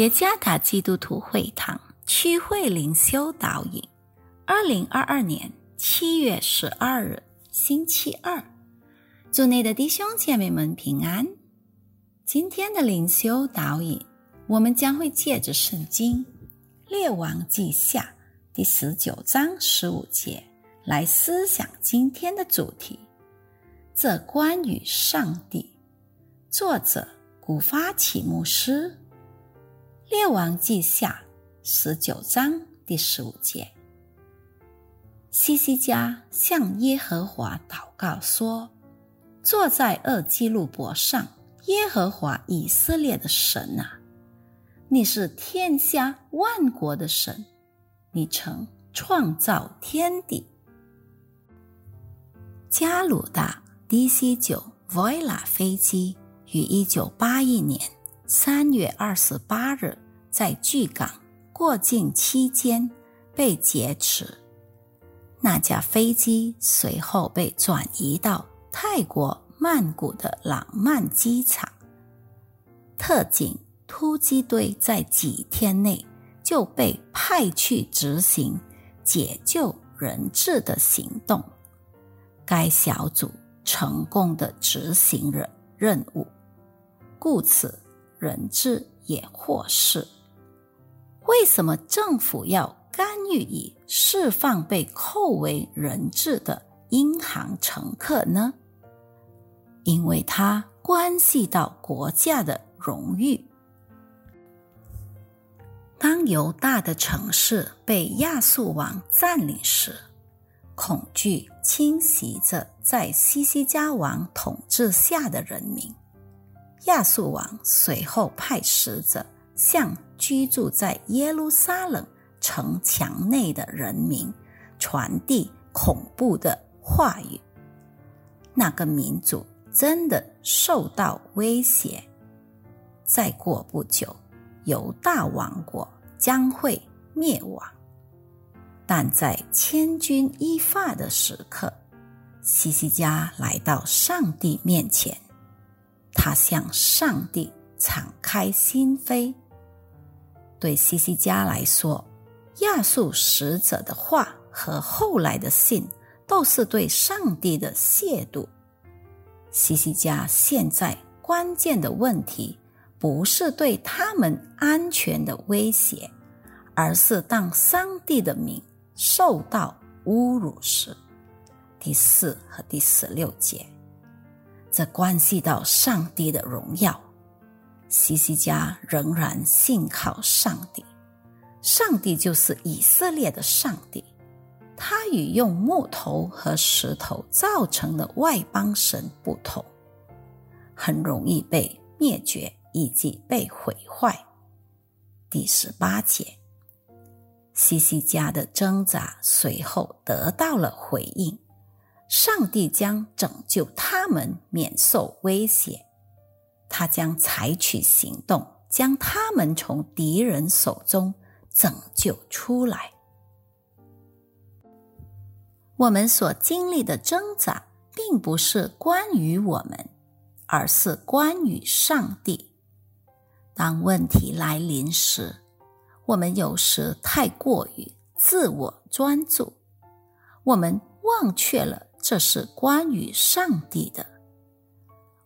耶加达基督徒会堂区会灵修导引，二零二二年七月十二日星期二，祝内的弟兄姐妹们平安。今天的灵修导引，我们将会借着圣经《列王记下》第十九章十五节来思想今天的主题。这关于上帝，作者古发起牧师。列王记下十九章第十五节，西西家向耶和华祷告说：“坐在二基路伯上，耶和华以色列的神啊，你是天下万国的神，你曾创造天地。”加鲁达 DC 九 Voila 飞机于一九八一年。三月二十八日，在巨港过境期间被劫持。那架飞机随后被转移到泰国曼谷的朗曼机场。特警突击队在几天内就被派去执行解救人质的行动。该小组成功的执行了任务，故此。人质也或是。为什么政府要干预以释放被扣为人质的银行乘客呢？因为它关系到国家的荣誉。当犹大的城市被亚述王占领时，恐惧侵袭着在西西加王统治下的人民。亚述王随后派使者向居住在耶路撒冷城墙内的人民传递恐怖的话语。那个民族真的受到威胁。再过不久，犹大王国将会灭亡。但在千钧一发的时刻，西西家来到上帝面前。他向上帝敞开心扉。对西西家来说，亚述使者的话和后来的信都是对上帝的亵渎。西西家现在关键的问题不是对他们安全的威胁，而是当上帝的名受到侮辱时。第四和第十六节。这关系到上帝的荣耀。西西家仍然信靠上帝，上帝就是以色列的上帝。他与用木头和石头造成的外邦神不同，很容易被灭绝以及被毁坏。第十八节，西西家的挣扎随后得到了回应。上帝将拯救他们免受威胁，他将采取行动，将他们从敌人手中拯救出来。我们所经历的挣扎，并不是关于我们，而是关于上帝。当问题来临时，我们有时太过于自我专注，我们忘却了。这是关于上帝的。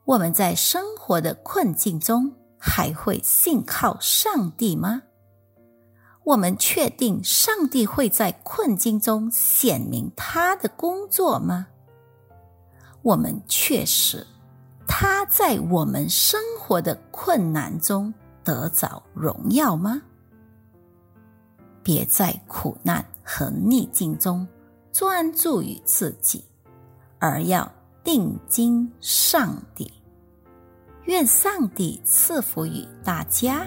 我们在生活的困境中还会信靠上帝吗？我们确定上帝会在困境中显明他的工作吗？我们确实他在我们生活的困难中得着荣耀吗？别在苦难和逆境中专注于自己。而要定睛上帝，愿上帝赐福于大家。